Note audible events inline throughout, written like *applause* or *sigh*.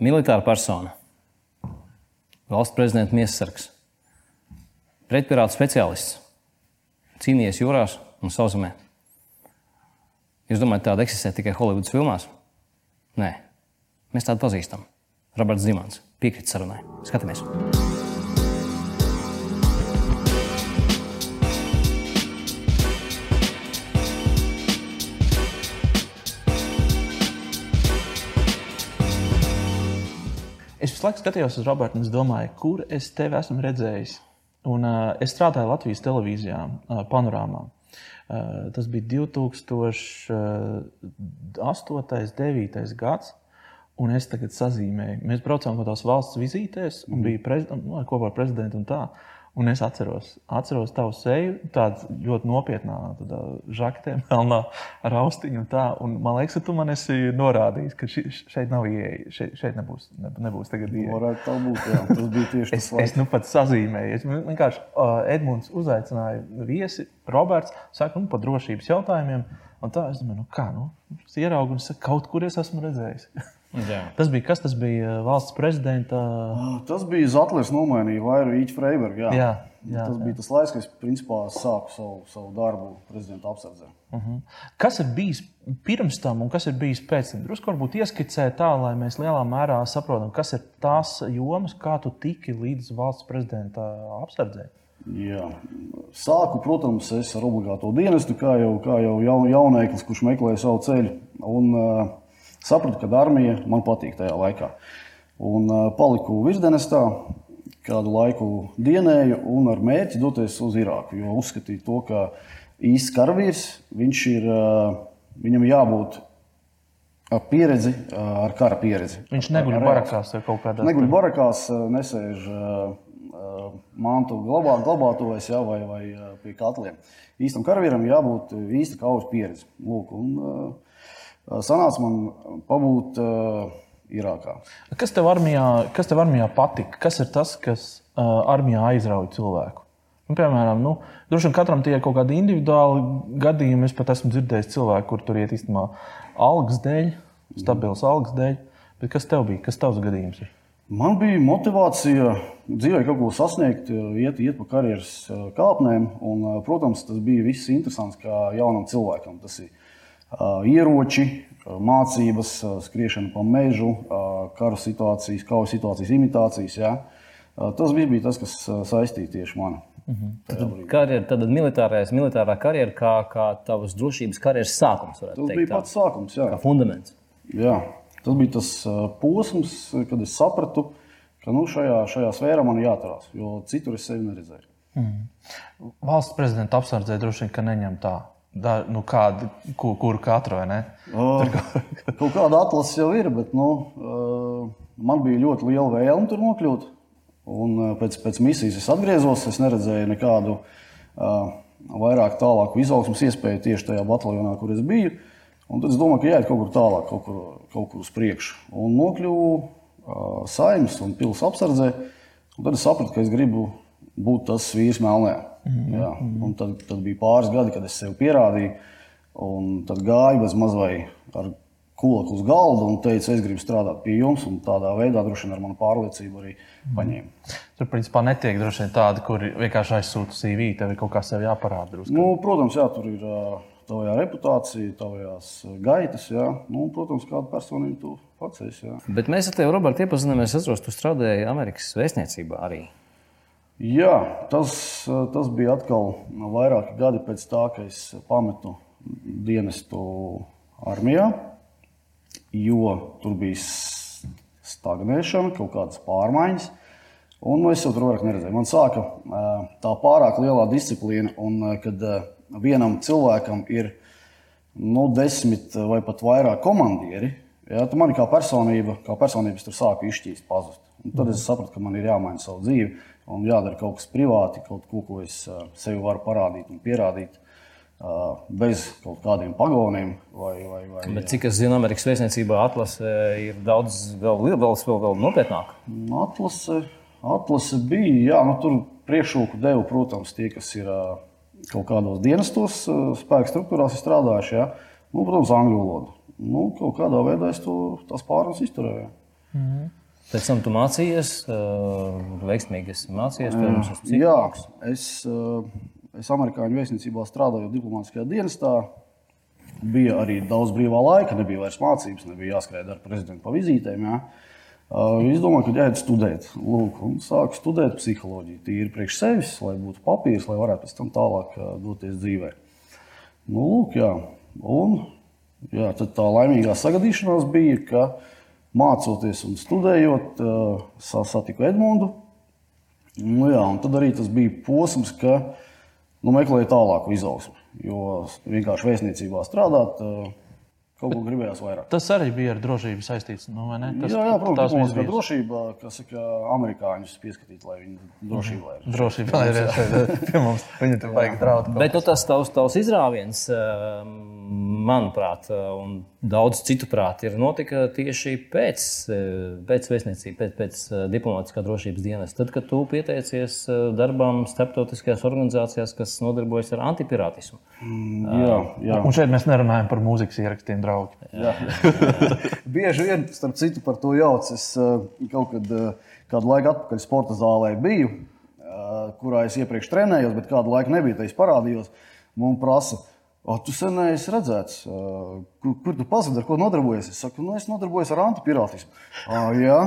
militāra persona, valsts prezidenta miesasargs, pretpirāta speciālists, cīnījies jūrās un sausumē. Jūs domājat, tāda eksistē tikai Holivudas filmās? Nē, mēs tādu pazīstam. Roberts Zimans piekrīt sarunai. Skatāmies! Visu laiku skatījos uz Robertu un es domāju, kur es tevi esmu redzējis. Un, uh, es strādāju Latvijas televīzijā, uh, panorāmā. Uh, tas bija 2008. un 2009. gads. Un es tagad sazīmēju, mēs braucām kaut kādās valsts vizītēs, un bija prezident, nu, kopā ar prezidentu un tā. Un es atceros, atceros tavu seju, tādu ļoti nopietnā žaktē, melnā ar austiņu. Un tā, un man liekas, ka tu man esi norādījis, ka ši, šeit nav ieeja. Šeit, šeit nebūs, ne, nebūs tagad ieeja. Varētu tā būt. Jā. Tas bija tieši es, tas. Es nu pat sazīmēju. Es vienkārši uh, Edmunds uzaicināja viesi, Roberts, saka, nu, par drošības jautājumiem. Un tā es domāju, nu kā, nu, es ieraugu un saku, kaut kur es esmu redzējis. *laughs* Jā. Tas bija kas? Tas bija uh, valsts prezidenta. Ah, tas bija Zatlers, nomainīja Vairu Īķu Freibergu. Jā. Jā, jā, tas bija jā. tas laiks, kad es principā sāku savu, savu darbu prezidenta apsardzē. Uh mhm. -huh. Kas ir bijis pirms tam un kas ir bijis pēc tam? Drusku varbūt ieskicēt tā, lai mēs lielā mērā saprotam, kas ir tās jomas, kā tu tiki līdz valsts prezidenta apsardzē. Jā. Sāku, protams, es ar obligāto dienestu, kā jau, kā jau jaun, jaunēklis, kurš meklēja savu ceļu. Un, uh, Sapratu, ka armija man patīk tajā laikā. Un uh, paliku virsdenestā, kādu laiku dienēju un ar mērķi doties uz Irāku. Jo uzskatīju to, ka īsts karavīrs, ir, uh, viņam jābūt ar pieredzi, uh, ar kara pieredzi. Viņš neguļ barakās vai kaut kādā veidā. Neguļ barakās, nesēž mantu glabā, glabātojas ja, vai, vai pie katliem. Īstam karavīram jābūt īsta kaujas pieredze. Lūk, un, sanāca man pabūt uh, Irākā. Kas tev armijā, kas tev armijā patika? Kas ir tas, kas uh, armijā aizrauja cilvēku? Nu, piemēram, nu, droši vien katram tie ir kaut kādi individuāli gadījumi. Es pat esmu dzirdējis cilvēku, kur tur iet īstenībā algas dēļ, stabils algas dēļ. Bet kas tev bija? Kas tavs gadījums ir? Man bija motivācija dzīvē kaut ko sasniegt, iet, iet pa karjeras kāpnēm. Un, protams, tas bija viss interesants kā jaunam cilvēkam. Tas ir ieroči, mācības, skriešana pa mežu, kara situācijas, kaujas situācijas imitācijas. Ja? Tas bija, bija tas, kas saistīja tieši mani. Mhm. Tad, karjera, tad militārais, militārā karjera kā, kā tavas drošības karjeras sākums. Tas teikt, bija pats sākums, jā. Kā fundaments. Jā, tas bija tas posms, kad es sapratu, ka nu, šajā, šajā sfērā man jāturās, jo citur es sevi neredzēju. Mm. Valsts prezidenta apsardzē droši vien neņem tā Da, nu kādu, kur, kur katru vai ne? Uh, kaut kāda atlase jau ir, bet nu, uh, man bija ļoti liela vēlme tur nokļūt. Un uh, pēc, pēc misijas es atgriezos, es neredzēju nekādu uh, vairāk tālāku izaugsmas iespēju tieši tajā bataljonā, kur es biju. Un tad es domāju, ka jāiet kaut kur tālāk, kaut kur, kaut kur uz priekšu. Un nokļuvu uh, saimnes un pilsētas apsardzē. Un tad es sapratu, ka es gribu būt tas vīrs melnē. Mm -hmm. Un tad, tad bija pāris gadi, kad es sev pierādīju, un tad gāju bez mazliet ar kulaku uz galda un teicu, es gribu strādāt pie jums, un tādā veidā droši vien ar manu pārliecību arī paņēmu. Tur, principā, netiek droši vien tādi, kuri vienkārši aizsūta CV, tev ir kaut kā sev jāparāda. Drusku. Nu, protams, jā, tur ir tavā reputācija, tavās gaitas, jā. Nu, protams, kāda personība tu pats esi. Jā. Bet mēs ar tevi, Roberts, iepazināmies, es atceros, tu strādāji Amerikas vēstniecībā arī. Jā, tas, tas bija atkal vairāki gadi pēc tā, kad es pametu dienestu armijā, jo tur bija stagnēšana, kaut kādas pārmaiņas. Un es jau tur vairāk neredzēju. Man sāka tā pārāk lielā disciplīna, un kad vienam cilvēkam ir nu, desmit vai pat vairāk komandieri, ja, tad man kā personība, kā personības tur sāka izšķīst, pazust. Un tad es sapratu, ka man ir jāmaina savu dzīvi un jādara kaut kas privāti, kaut ko, ko es sev varu parādīt un pierādīt. Bez kaut kādiem pagoniem. Vai, vai, vai, Bet, cik es zinu, Amerikas Vēstniecībā atlase ir daudz vēl, vēl, vēl, vēl nopietnāka. Atlase, atlase bija, jā, nu, tur priekšroku deva, protams, tie, kas ir kaut kādos dienestos, spēku struktūrās strādājuši. Ja? Nu, protams, angļu valodu. Nu, kaut kādā veidā es to, tās pārunas izturēju. Mm. Pēc tam tu mācījies, uh, veiksmīgi esi mācījies. Pirms, es Jā, es, uh, es amerikāņu vēstniecībā strādāju diplomātiskajā dienestā. Bija arī daudz brīvā laika, nebija vairs mācības, nebija jāskrien ar prezidentu pa vizītēm. Jā. Uh, es domāju, ka jāiet studēt. Lūk, un sāku studēt psiholoģiju. Tīri priekš sevis, lai būtu papīrs, lai varētu pēc tam tālāk uh, doties dzīvē. Nu, lūk, jā. Un jā, tā laimīgā sagadīšanās bija, ka mācoties un studējot, uh, satiku Edmundu. Nu, jā, tad arī tas bija posms, ka nu, meklēju tālāku izaugsmu. Jo vienkārši vēstniecībā strādāt, uh, Kaut ko gribējās vairāk. Tas arī bija ar drošību saistīts. Nu, tas, jā, jā, protams, tas bija drošība, kas ir amerikāņus pieskatīt, lai viņi drošībā ir. Drošībā ir *laughs* pie mums. Viņi tur vajag draudz. Bet nu, tas tavs, tavs izrāviens, ehm, manuprāt, un daudz citu prāt, ir notika tieši pēc, pēc vēstniecības, pēc, pēc diplomātiskā drošības dienas. Tad, kad tu pieteicies darbam starptautiskajās organizācijās, kas nodarbojas ar antipirātismu. Mm, jā, jā. Un šeit mēs nerunājam par mūzikas ierakstiem draugi. *laughs* Bieži vien, starp citu, par to jauc. Es kaut kad, kādu laiku atpakaļ sporta zālē biju, kurā es iepriekš trenējos, bet kādu laiku nebija. Tad es parādījos, man prasa, O, tu sen esi redzēts, kur, kur tu pazudi, ar ko nodarbojies? Es saku, nu, es nodarbojos ar antipirātismu. Jā,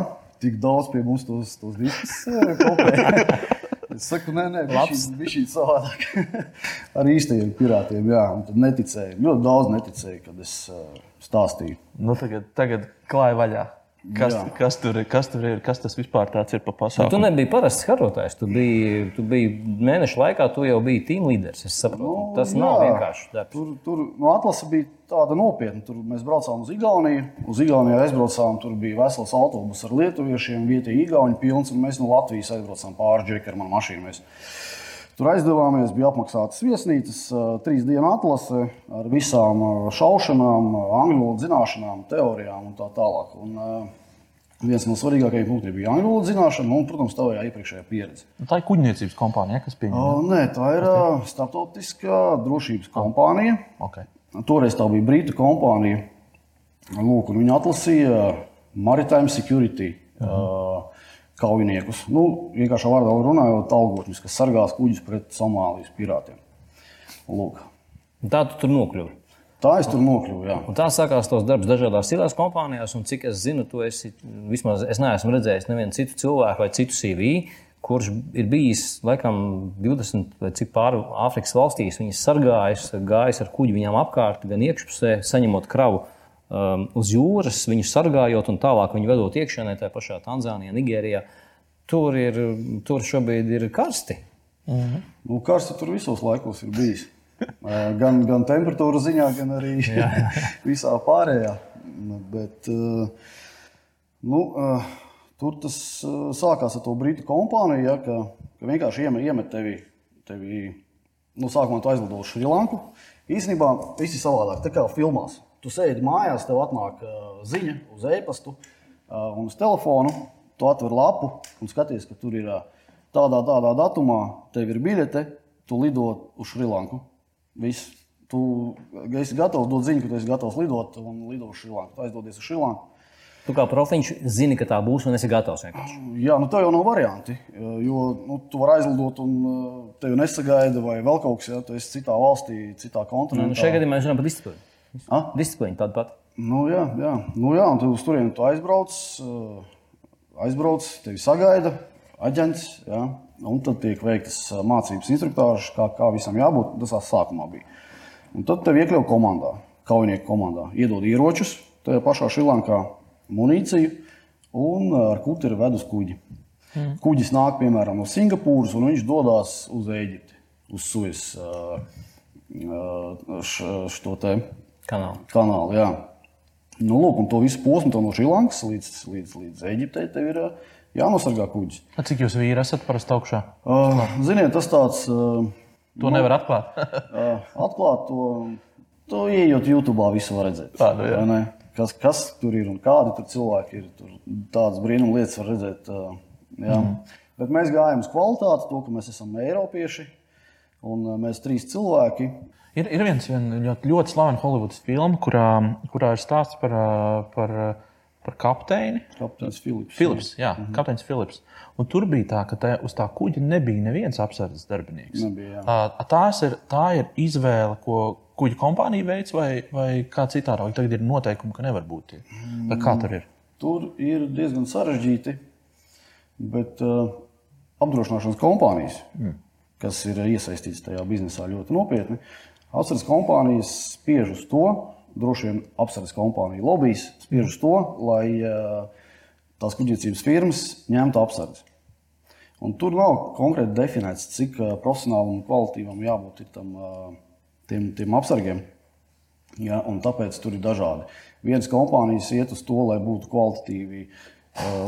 tik daudz pie mums tos, tos diskus kopēji. *laughs* Es saku, nē, nē, tas bija savādāk. *laughs* Ar īstajiem pirātiem, jā, un tad neticēju. Ļoti daudz neticēju, kad es uh, stāstīju. Nu, tagad, tagad klāja vaļā. Kas, Jā. kas, tur, kas tur ir? Kas tas vispār ir pa pasauli? Nu, tu nebiji parasts karotājs. Tu biji, tu biji mēneša laikā, tu jau biji tīm līderis. Nu, tas jā, nav vienkārši. Darbs. Tur, tur nu, atlase bija tāda nopietna. Tur mēs braucām uz Igauniju. Uz Igauniju aizbraucām. Tur bija vesels autobus ar lietuviešiem, vietējie Igauni pilns. Mēs no Latvijas aizbraucām pāri džeku ar mašīnu. Mēs Tur aizdevāmies, bija apmaksātas viesnīcas, trīs dienu atlase ar visām šaušanām, angļu valodas zināšanām, teorijām un tā tālāk. Un, viens no svarīgākajiem punktiem bija angļu valodas zināšana un, protams, tavējā iepriekšējā pieredze. Tā ir kuģniecības kompānija, kas pieņem? O, nē, tā ir starptautiskā drošības kompānija. Okay. Toreiz tā bija Brītu kompānija. Lūk, viņa atlasīja Maritime Security. Uh -huh. Kaujiniekus. Nu, vienkārši vārdā runājot, algotņus, kas sargās kuģus pret Somālijas pirātiem. Lūk. Tā tu tur nokļuvi. Tā es tur nokļuvu. Jā. Un tā sākās tos darbs dažādās cilās kompānijās, un cik es zinu, tu esi vismaz es neesmu redzējis nevienu citu cilvēku vai citu CV, kurš ir bijis laikam 20 vai cik pāri Āfrikas valstīs. Viņas sargājas, gājis ar kuģi viņām apkārt, gan iekšpusē, saņemot kravu um, uz jūras, viņu sargājot un tālāk viņu vedot iekšienē, tajā pašā Tanzānijā, Nigērijā. Tur, ir, tur šobrīd ir karsti. -hmm. nu, karsti tur visos laikos ir bijis. Gan, gan temperatūra ziņā, gan arī *laughs* jā, jā. *laughs* visā pārējā. Nu, bet, nu, tur tas sākās ar to brītu kompāniju, ja, ka, ka vienkārši iemet, iemet tevi, tevi nu, sākumā tu aizlido uz Šrilanku. Īsnībā viss ir savādāk, tā kā filmās. Tu sēdi mājās, tev atnāk ziņa uz e-pastu un uz telefonu. Tu atver lapu un skaties, ka tur ir tādā, tādā datumā, tev ir biļete, tu lido uz Šrilanku. Viss. Tu esi gatavs dot ziņu, ka tu esi gatavs lidot un lido uz Šrilanku. Tu aizdodies uz Šrilanku. Tu kā profiņš zini, ka tā būs un esi gatavs. Vienkārši. Jā, nu tā jau nav varianti. Jo nu, tu vari aizlidot un tevi nesagaida vai vēl kaut kas, ja tu esi citā valstī, citā kontinentā. Nu, šajā gadījumā mēs runājam par disciplīnu. Disciplīna tāda pati. Nu, jā, jā. Nu, jā, un tu uz turieni tu aizbrauc, aizbrauc, tevi sagaida aģents. Jā, un tad tiek veiktas mācības instruktāžas, kā, kā visam jābūt. Tas sākumā bija. Un tad tev iekļauj komandā, kaujinieku komandā. Iedod ieročus, tajā pašā Šrilankā munīciju un ar kuteri ved uz kuģi. Mm. Kuģis nāk piemēram no Singapūras un viņš dodas uz Eģipti, uz Suez. Šo te kanālu. kanālu jā. Nu, lūk, un to visu posmu no Šrilankas līdz, līdz, līdz Eģiptei tev ir jānosargā kuģis. A, cik jūs vīri esat parasti augšā? Uh, ziniet, tas tāds. Uh, to nu, nevar atklāt. uh, atklāt to, to ieejot YouTube, visu var redzēt. Tādu, jā. Kas, kas tur ir un kādi tur cilvēki ir. Tur tādas brīnuma lietas var redzēt. Uh, jā. mm. Bet mēs gājām uz kvalitāti, to, ka mēs esam Eiropieši un mēs trīs cilvēki. Ir, ir viens vien ļoti, ļoti slavens Holivudas filma, kurā, kurā ir stāsts par, par par kapteini. Kapteinis Filips. Filips, jā, mm -hmm. kapteinis Filips. Un tur bija tā, ka tā, uz tā kuģa nebija neviens apsardzes darbinieks. Nebija. Uh, tās ir, tā ir izvēle, ko kuģa kompānija veids, vai, vai kā citādi. Tagad ir noteikumi, ka nevar būt tie. Vai kā tur ir? Tur ir diezgan sarežģīti, bet uh, apdrošināšanas kompānijas, mm. kas ir iesaistītas tajā biznesā ļoti nopietni, apsardzes kompānijas spiež uz to, droši vien apsardzes kompāniju lobbyis spiež uz to, lai uh, tās kuģniecības firmas ņemtu apsardzi. Un tur nav konkrēti definēts, cik uh, profesionālam un kvalitīvam jābūt tam, uh, tiem, tiem apsargiem. Ja, tāpēc tur ir dažādi. Vienas kompānijas iet uz to, lai būtu kvalitatīvi,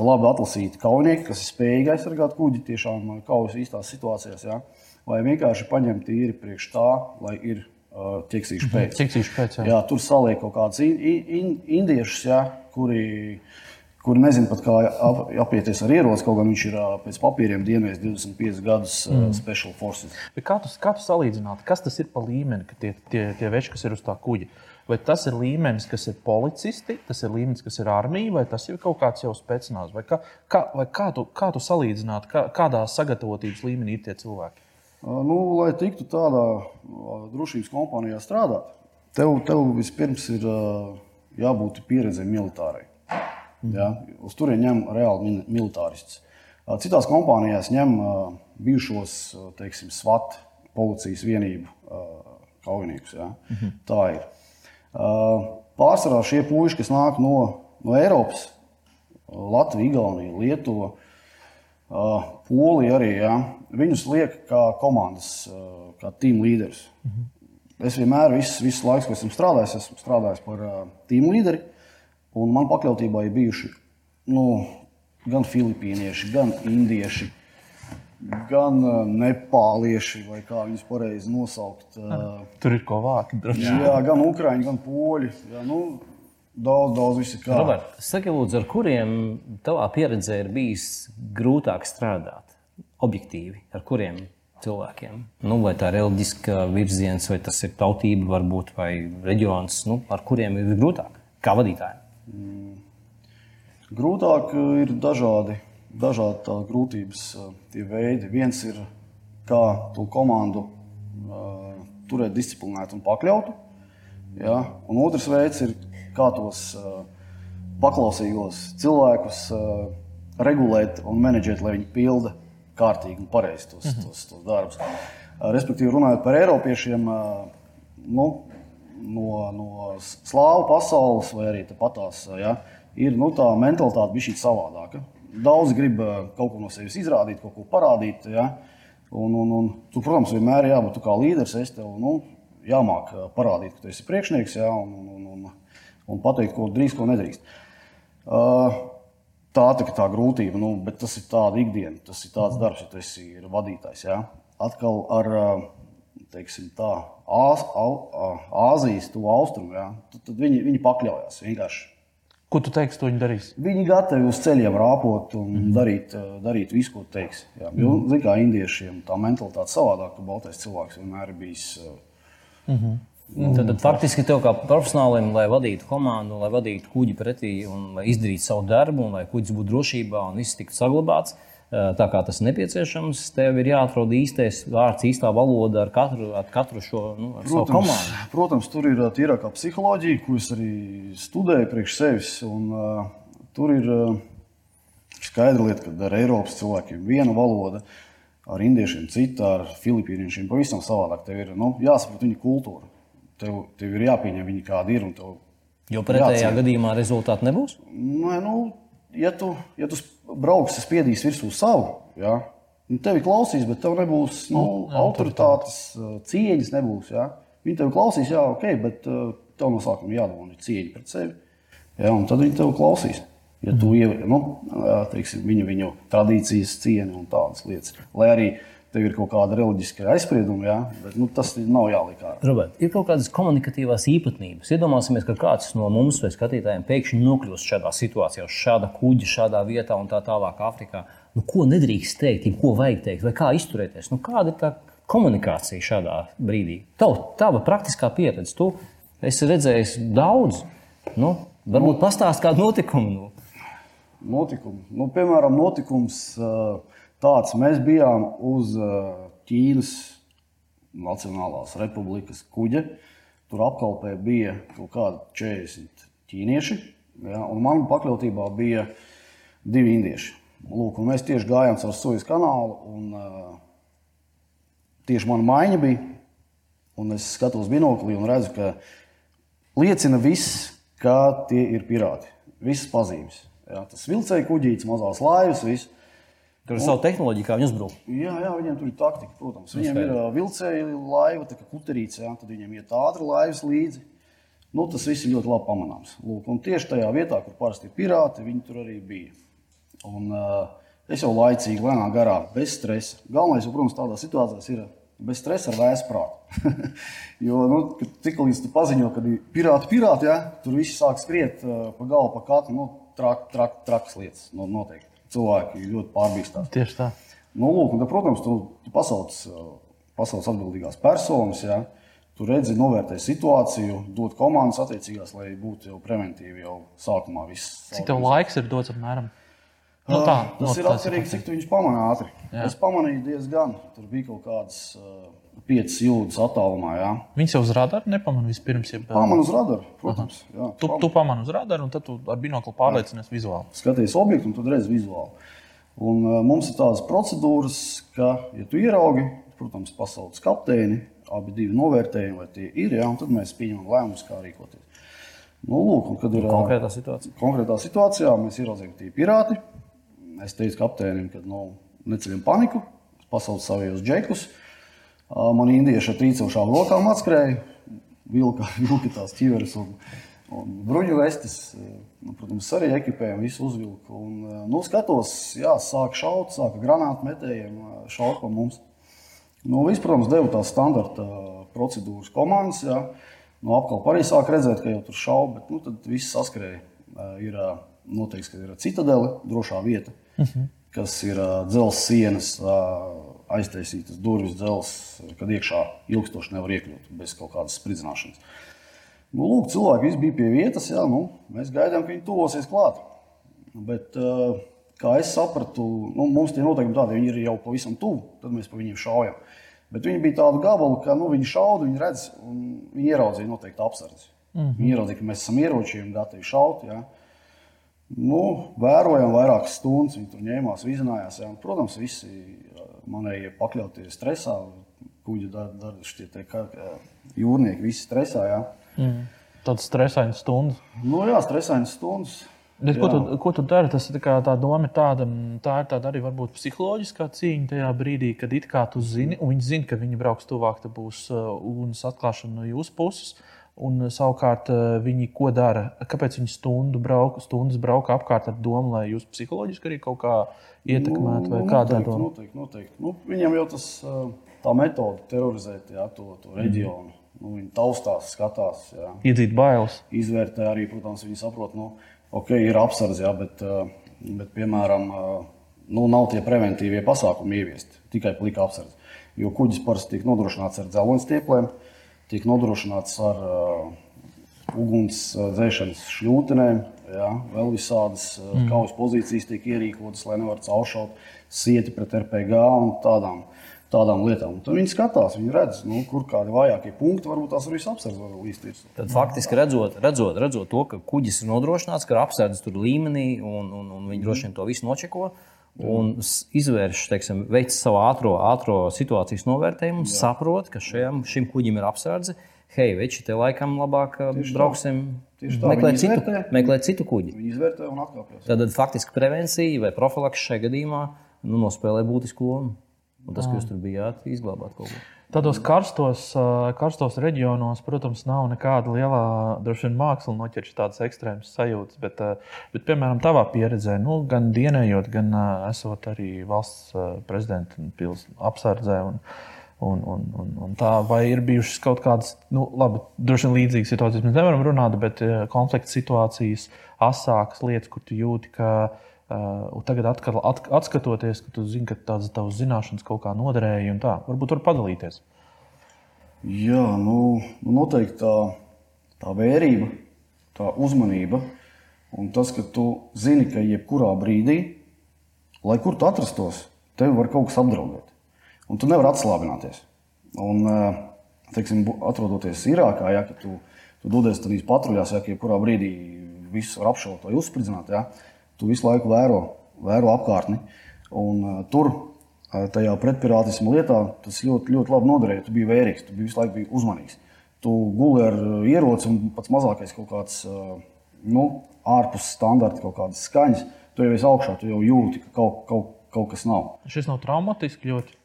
labi atlasīti kaujinieki, kas ir spējīgi aizsargāt kuģi tiešām kaujas īstās situācijās. Ja, vai vienkārši paņemt īri priekš tā, lai ir ķeksīšu pēc. Ķeksīšu pēc jā. Jā, tur saliek kaut kādus in, in, indiešus, ja, kuri, kuri nezina pat, kā ap, apieties ar ieroci. Kaut gan viņš ir pēc papīriem dienējis 25 gadus mm. Special Forces. Bet kā tu, kā tu salīdzinātu, kas tas ir pa līmeni, ka tie, tie, tie veči, kas ir uz tā kuģa? Vai tas ir līmenis, kas ir policisti, tas ir līmenis, kas ir armija, vai tas ir kaut kāds jau spēcināts? Vai kā, kā, vai kā, tu, kā tu salīdzinātu, kā, kādā sagatavotības līmenī ir tie cilvēki? Nu, lai tiktu tādā drošības kompānijā strādāt, tev, tev vispirms ir jābūt pieredzēji militārai. Ja? Uz turieni ņem reāli militāristus. Citās kompānijās ņem bijušos teiksim, SWAT, policijas vienību kaujiniekus. Ja? Mhm. Tā ir. Pārsvarā šie puiši, kas nāk no, no Eiropas, Latvija, Igaunija, Lietuva, Polija arī, ja, viņus liek kā komandas, kā tīm līderis. Mhm. Es vienmēr, visu, visu laiku, ko esmu strādājis, esmu strādājis par tīm līderi, un man pakļautībā ir bijuši nu, gan filipīnieši, gan indieši gan nepālieši, vai kā viņus pareizi nosaukt. Tur ir ko vākt. Jā, gan ukrāņi, gan poļi. Jā, nu, daudz, daudz visi kā. Robert, saki, lūdzu, ar kuriem tavā pieredzē ir bijis grūtāk strādāt? Objektīvi, ar kuriem cilvēkiem? Nu, vai tā ir reliģiska virziens, vai tas ir tautība, varbūt, vai reģions, nu, ar kuriem ir grūtāk kā vadītājiem? Mm. Grūtāk ir dažādi dažādi grūtības tie veidi. Viens ir, kā to komandu uh, turēt disciplinētu un pakļautu. Ja? Un otrs veids ir, kā tos paklausīgos cilvēkus regulēt un menedžēt, lai viņi pilda kārtīgi un pareizi tos, mhm. tos, tos darbus. Respektīvi, runājot par Eiropiešiem, nu, no, no slāvu pasaules vai arī patās, ja, ir nu, tā mentalitāte bija šī savādāka. Daudz grib kaut ko no sevis izrādīt, kaut ko parādīt. Ja? Un, un, un, tu, protams, vienmēr jābūt kā līderis. Es tev nu, jāmāk parādīt, ka tu esi priekšnieks ja? un, un, un, un pateikt, ko drīkst, ko nedrīkst. Uh, tā ir tā grūtība, nu, bet tas ir tāds ikdienas, tas ir tāds darbs, ja tu esi vadītājs. Ja? Atkal ar teiksim, tā, Āz, Āzijas, to austrumu, ja? tad, tad viņi, viņi pakļaujas vienkārši Ko tu teiksi, to viņi darīs? Viņi gatavi uz ceļiem rāpot un mm -hmm. darīt, eh, darīt visu, ko teiks. Jo, mm -hmm. Ziniet, kā indiešiem tā mentalitāte savādāk, ka baltais cilvēks vienmēr ir bijis. Mm -hmm. Nu, tad, tad faktiski tev kā profesionālim, lai vadītu komandu, lai vadītu kuģi pretī un lai izdarītu savu darbu, un lai kuģis būtu drošībā un viss tiktu saglabāts, uh, tā kā tas nepieciešams, tev ir jāatrod īstais vārds, īstā valoda ar katru, ar katru šo nu, ar protams, komandu. Protams, tur ir tīrākā psiholoģija, ko es arī studēju priekš sevis. Un, uh, tur ir uh, skaidra lieta, ka ar Eiropas cilvēkiem viena valoda, ar indiešiem cita, ar filipīniešiem pavisam savādāk. Tev ir nu, jāsaprot viņu kultūru. Tev, tev ir jāpieņem viņi kādi ir. Jo pretējā jāciena. gadījumā rezultāti nebūs? Nē, nu, ja tu, ja tu brauks, spiedīs virsū savu, ja, nu, tevi klausīs, bet tev nebūs nu, nu, autoritātes, uh, cieņas. Nebūs, ja. Viņi tevi klausīs, jā, ok, bet uh, tev no sākuma jādod cieņa pret sevi. Ja, tad viņi tevi klausīs. Ja tu mhm. ievēro nu, teiksim, viņu, viņu tradīcijas, cieni un tādas lietas. Lai arī uh, tev ir kaut kāda reliģiska aizsprieduma, ja? bet nu, tas nav jāliek ārā. Robert, ir kaut kādas komunikatīvās īpatnības. Iedomāsimies, ka kāds no mums vai skatītājiem pēkšņi nokļūst šādā situācijā, uz šāda kuģa, šādā vietā un tā tālāk Āfrikā. Nu, ko nedrīkst teikt, ko vajag teikt, vai kā izturēties? Nu, kāda ir tā komunikācija šādā brīdī? Tav, tava praktiskā pieredze, tu esi redzējis daudz. Nu, Varbūt pastāst kādu notikumu. Nu. Notikumu. Nu, piemēram, notikums uh, tāds, mēs bijām uz uh, Ķīnas Nacionālās Republikas kuģa. Tur apkalpē bija kaut kādi 40 ķīnieši, ja, un man pakļautībā bija divi indieši. Lūk, mēs tieši gājām caur Suez kanālu, un uh, tieši mana maiņa bija. Es skatos binoklī un redzu, ka liecina viss, ka tie ir pirāti. Visas pazīmes. Jā, tas vilcēja kuģītis, mazās laivas, viss. Tur ir sava tehnoloģija, kā viņi uzbrūk. Jā, jā, viņiem tur ir taktika, protams. Viņiem ir vilcēja laiva, tā kā kuterīts, jā, tad viņiem iet ātri laivas līdzi. Nu, tas viss ir ļoti labi pamanāms. Lūk, un tieši tajā vietā, kur parasti ir pirāti, viņi tur arī bija. Un, uh, es jau laicīgi, lēnām garā, bez stresa. Galvenais, jau, protams, tādā situācijā ir bez stresa ar vēsu prātu. *laughs* jo nu, tik līdz tu paziņo, ka ir pirāti, pirāti, ja, tur viss sāk skriet uh, pa galvu, pa kaklu. Nu, trak, trak, trakas lietas no, noteikti cilvēki ļoti pārbīstās. Tieši tā. Nu, lūk, un, protams, tu, tu pasauc, pasauc atbildīgās personas. Ja? Tu redzi, novērtē situāciju, dod komandas attiecīgās, lai būtu jau preventīvi jau sākumā viss. Cik tev laiks ir dots apmēram? Nu, tā, tas no, ir atkarīgs no cik tu viņus pamanā ātri. Jā. Es pamanīju diezgan. Tur bija kaut kādas uh, piecas jūdzes attālumā. Jā. Viņus jau uz radaru nepamanīja vispirms. Ja Pamanu uz radaru, protams. Jā, tu, tu pamani uz radaru, un tad tu ar binoklu pārliecinies vizuāli. Skaties objektu, un tad redz vizuāli. Un, uh, mums ir tādas procedūras, ka, ja tu ieraugi, protams, pasaules kapteini, abi divi novērtējumi, vai tie ir, jā, un tad mēs pieņemam lēmumus, kā rīkoties. Nu, lūk, kad ir konkrētā situācijā. Konkrētā situācijā mēs ieraudzījām, ka tie ir pirāti Es teicu kapteinim, ka nu, neceļam paniku, pasaules saviem džekus. Man indieši ar trīcošām rokām atskrēja, vilka, vilka tās ķiveres un, un bruņu vestes. Nu, protams, arī ekipējumu visu uzvilku. Un, nu, skatos, jā, sāk šaut, sāka granātu metējiem šaut pa mums. Nu, viss, protams, deva tās standarta procedūras komandas. Jā. Nu, apkalpa arī sāk redzēt, ka jau tur šauba, bet nu, tad viss saskrēja. Ir noteikts, ka ir citadele, drošā vieta. Uh mhm. -huh. kas ir dzelzceļa sienas, aiztaisītas durvis, dzelzceļa, kad iekšā ilgstoši nevar iekļūt bez kaut kādas spridzināšanas. Nu, lūk, cilvēki visi bija pie vietas, jā, nu, mēs gaidām, ka viņi tuvosies klāt. Bet, uh, kā es sapratu, nu, mums tie noteikumi tādi, viņi ir jau pavisam tuvu, tad mēs pa viņiem šaujam. Bet viņi bija tādu gabalu, ka nu, viņi šauda, viņi redz, un viņi ieraudzīja noteikti apsardzi. Mm -hmm. Viņi ieraudzīja, ka mēs esam ieročiem gatavi šaut. Ja. Nu, vērojām vairākas stundas, viņi tur ņēmās, vizinājās. Jā. Protams, visi manēji pakļauties stresā. Kuģi dara šie te, kā, jūrnieki, visi stresā. Jā. Mm. Tādas stresainas stundas. Nu, jā, stresainas stundas. Bet, ko, tu, ko tu dari? Tas tā, kā, tā doma ir tāda, tā ir tāda arī varbūt psiholoģiskā cīņa tajā brīdī, kad it kā tu zini, un viņi zina, ka viņi brauks tuvāk, tad būs uh, uguns atklāšana no jūsu puses. Uh, Un eh, savukārt eh, viņi ko dara? Kāpēc viņi stundu brauka, stundas brauka apkārt ar domu, lai jūs psiholoģiski arī kaut kā ietekmētu? Nu, noteikti, noteikti, noteikti. Nu, viņam jau tas eh, tā metode terorizēt jā, to, to reģionu. Mm. Nu, viņi taustās, skatās. Jā. Iedzīt bailes. Izvērtē arī, protams, viņi saprot, nu, ok, ir apsardz, jā, bet, bet, piemēram, nu, nav tie preventīvie pasākumi ieviesti tikai plika apsardz. Jo kuģis parasti tiek nodrošināts ar dzelzceļiem tiek nodrošināts ar uh, ugunsdzēšanas šļūtenēm. Ja, vēl visādas uh, mm. kaujas pozīcijas tiek ierīkotas, lai nevarētu cauršaut sieti pret RPG un tādām, tādām lietām. Un tad viņi skatās, viņi redz, nu, kur kādi vājākie punkti, varbūt tās arī apsardz var līsties. Tad faktiski redzot, redzot, redzot to, ka kuģis ir nodrošināts, ka apsardzes tur līmenī un, un, un viņi mm. droši vien to visu nočeko un izvērš, teiksim, veids savu ātrā, ātrā situācijas novērtējumu, Jā. saprot, ka šajam, šim kuģim ir apsardze. Hei, veči, te laikam labāk Tieši brauksim, meklēt citu, meklēt citu kuģi. Viņi izvērtē un atkāpjas. Tad faktiski prevencija vai profilakse šajā gadījumā nu, nospēlē būtisku lomu. Un tas, ka jūs tur bijāt, izglābāt kaut ko. Tādos karstos, karstos reģionos, protams, nav nekāda liela vien māksla noķert tādas ekstrēmas sajūtas. Bet, bet, piemēram, tavā pieredzē, nu, gan dienējot, gan esot arī valsts prezidenta apsardzē. Un, Un, un, un, un tā vai ir bijušas kaut kādas, nu, labi, droši vien līdzīgas situācijas mēs nevaram runāt, bet konflikta situācijas, asākas lietas, kur tu jūti, ka uh, Uh, tagad, atkal, at, atskatoties, ka tu zini, ka tādas tavas zināšanas kaut kā noderēja, un tā, varbūt tur padalīties. Jā, nu, nu noteikti tā, tā vērība, tā uzmanība un tas, ka tu zini, ka jebkurā brīdī, lai kur tu atrastos, tevi var kaut kas apdraudēt. Un tu nevari atslābināties. Un, eh, teiksim, atrodoties Irākā, ja, tu, tu dodies tajās patruļās, ja, jebkurā brīdī viss var apšaut vai uzspridzināt, ja, tu visu laiku vēro, vēro apkārtni. Un, uh, tur, uh, tajā pretpirātismu lietā, tas ļoti, ļoti labi noderēja. Tu biji vērīgs, tu biji visu laiku biji uzmanīgs. Tu guli ar ieroci un pats mazākais kaut kāds uh, nu, ārpus standarta, kaut kādas skaņas. Tu jau esi augšā, tu jau jūti, ka kaut, kaut, kaut kas nav. Šis nav traumatiski ļoti.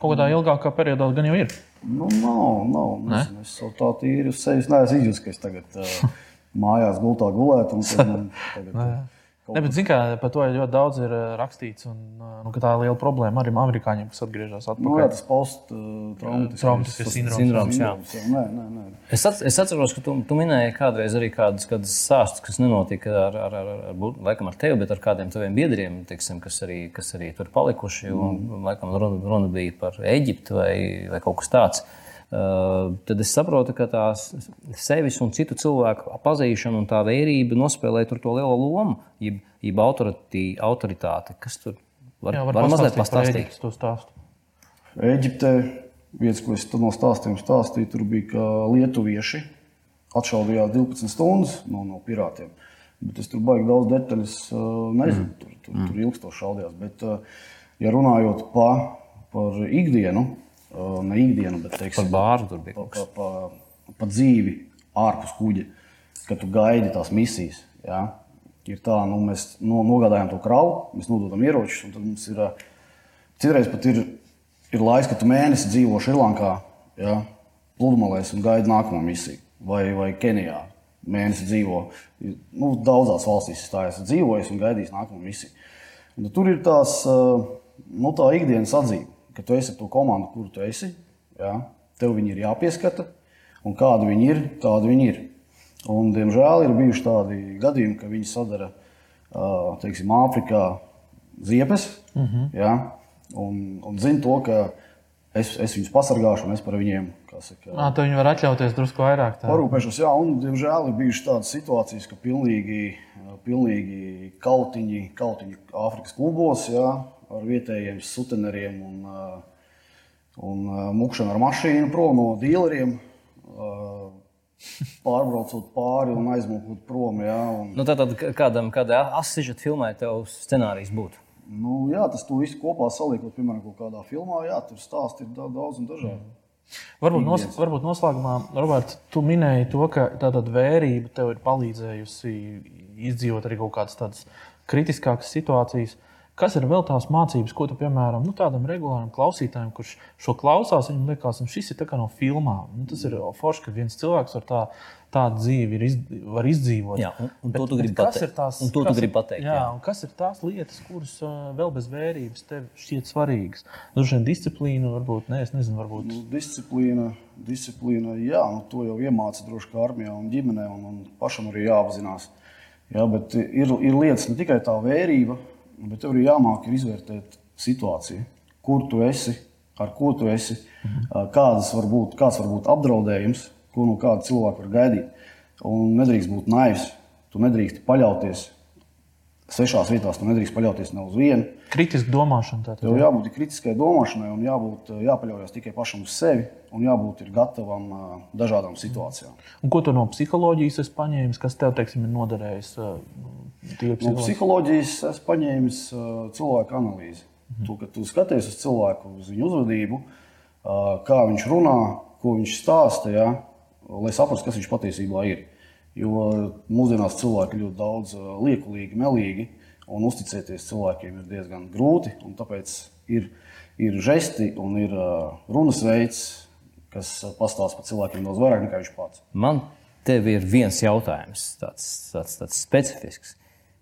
Kaut kādā ilgākā periodā gan jau ir. Nu, nav, nav. Nezinu, es jau tā tīri uz sevis neesmu izjūtis, ka es tagad uh, *laughs* mājās gultā gulētu. un tad *laughs* Tagad, Ne, bet, kā, par to ļoti daudz ir eh, rakstīts. Un, eh, nu, ka tā ir liela problēma arī amerikāņiem, kas atgriežas nu, atpakaļ. jā, tas post-traumatiskais Traumatiskais sindroms. Sindroms, jā. jā. Nē, nē, nē. Es, at, es atceros, ka tu, tu minēji kādreiz arī kādus, kādus stāstus, kas nenotika ar, ar, ar, ar, laikam, ar tevi, bet ar kādiem taviem biedriem, teiksim, kas, arī, kas arī tur palikuši. Un, laikam, runa, runa bija par Eģipti vai, vai kaut kas tāds. Uh, tad es saprotu, ka tās sevis un citu cilvēku pazīšana un tā vērība nospēlē tur to lielo lomu, jeb, jeb autoritī, autoritāte. Kas tur var, Jā, var, var mazliet pastāstīt par pastāstīt? Ēģiptes to stāstu. Eģiptē, vietas, ko es no stāstiem stāstīju, tur bija, ka lietuvieši atšaudījās 12 stundas no, no pirātiem. Bet es tur baigi daudz detaļas uh, nezinu. Tur, tur, tur ilgstoši šaudījās. Bet, uh, ja runājot pa, par ikdienu, ne ikdienu, bet Par teiksim, bāru tur bija pa, pa, pa, pa dzīvi ārpus kuģa, kad tu gaidi tās misijas. Ja? Ir tā, nu, mēs no, nogādājam to kravu, mēs nododam ieročus, un tad mums ir citreiz pat ir, ir laiks, kad tu mēnesi dzīvo Šrilankā, ja? pludmalēs un gaidi nākamo misiju, vai, vai Kenijā. Mēnesi dzīvo nu, daudzās valstīs, tā esmu dzīvojis un gaidījis nākamo misiju. Un tur ir tās, nu, tā ikdienas atzīme, ka tu esi ar to komandu, kuru tu esi. Ja? Tev viņi ir jāpieskata, un kādi viņi ir, tādi viņi ir. Un, diemžēl ir bijuši tādi gadījumi, ka viņi sadara teiksim, Āfrikā ziepes uh -huh. ja? un, un zina to, ka es, es viņus pasargāšu un es par viņiem saka, tad viņi var atļauties drusku vairāk. Tā. Parūpēšos, jā, un diemžēl ir bijušas tādas situācijas, ka pilnīgi, pilnīgi kautiņi, kautiņi Āfrikas klubos jā, ar vietējiem suteneriem un, ā, un ā, mukšanu ar mašīnu prom no dīleriem. ā, Pārbraucot pāri un aizmūkot prom. Jā, un, Nu, tātad kādam, kādai asižeta filmai tev scenārijs būtu. nu, jā, tas tu visu kopā saliekot, piemēram, kaut kādā filmā. Jā, tur stāsti ir da- daudz un dažādi. Varbūt, nos, varbūt noslēgumā, Roberts, tu minēji to, ka tāda vērība tev ir palīdzējusi izdzīvot arī kaut kādas kritiskākas situācijas. Kas ir vēl tās mācības, ko tu, piemēram, nu, tādam regulāram klausītājam, kurš šo klausās, viņam liekas, ka šis ir no filmām. Nu, tas ir forši, ka viens cilvēks ar tā, tādu dzīvi ir iz, var izdzīvot. Jā, un, un to tu gribi kas pateikt. ir tās, un to tu kas gribi ir- pateikt. Jā, Jā. un kas ir tās lietas, kuras uh, vēl bez vērības tev šķiet svarīgas? Droši vien disciplīna, varbūt, ne, es nezinu, varbūt. Nu, disciplīna, disciplīna, jā, nu, to jau iemācīja droši kā armijā un ģimenē, un, un pašam arī jāapzinās. Jā, bet ir, ir lietas ne tikai tā vērība, bet tev arī jāmāk ir izvērtēt situāciju, kur tu esi, ar ko tu esi, kādas var būt, kāds var būt apdraudējums, ko no kāda cilvēka var gaidīt. Un nedrīkst būt naivs, tu nedrīkst paļauties svešās vietās, tu nedrīkst paļauties ne uz vienu. Kritiski domāšana. Tātad, Tev jābūt kritiskai domāšanai, un jābūt, jāpaļaujas tikai pašam uz sevi, un jābūt gatavam ā, dažādām situācijām. Un ko tu no psiholoģijas esi paņēmis, kas tev teiksim, ir noderējis? tīri No psiholoģijas es paņēmu cilvēku analīzi. Mhm. Tu, kad tu skaties uz cilvēku, uz viņa uzvedību, kā viņš runā, ko viņš stāsta, ja, lai saprastu, kas viņš patiesībā ir. Jo mūsdienās cilvēki ļoti daudz ā, liekulīgi, melīgi, un uzticēties cilvēkiem ir diezgan grūti. Tāpēc ir, ir žesti un ir ā, runas veids, kas pastāsta par cilvēkiem daudz vairāk nekā viņš pats. Man tev ir viens jautājums, tāds, tāds, tāds specifisks.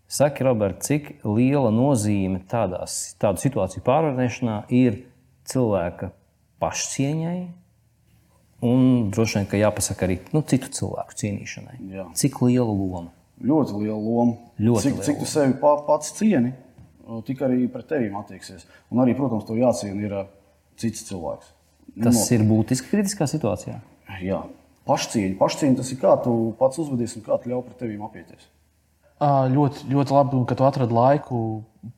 Saki, Robert, cik liela nozīme tādās, tādu situāciju pārvarēšanā ir cilvēka pašcieņai un droši vien, ka jāpasaka arī nu, citu cilvēku cienīšanai. Jā. Cik liela loma? Ļoti liela loma. Ļoti cik, liela cik tu sevi pa, pats cieni, tik arī pret tevi attieksies. Un arī, protams, to jāciena ir cits cilvēks. Tas ir būtiski kritiskā situācijā. Jā, pašcieņa. Pašcieņa tas ir kā tu pats uzvedies un kā tu ļauj pret tevīm apieties. Ļoti, ļoti labi, ka tu atradi laiku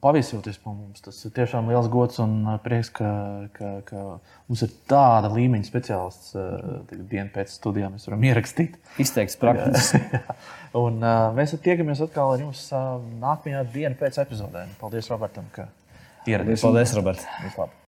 paviesoties pie mums. Tas ir tiešām liels gods un prieks, ka, ka, ka mums ir tāda līmeņa speciālists. Dienu pēc studijām mēs varam ierakstīt. Izteikts praktiski. *laughs* un, mēs tiekamies atkal ar jums nākamajā dienā pēc epizodēm. Paldies, Robertam, ka ieradies. Paldies, Robert! Vislabāk!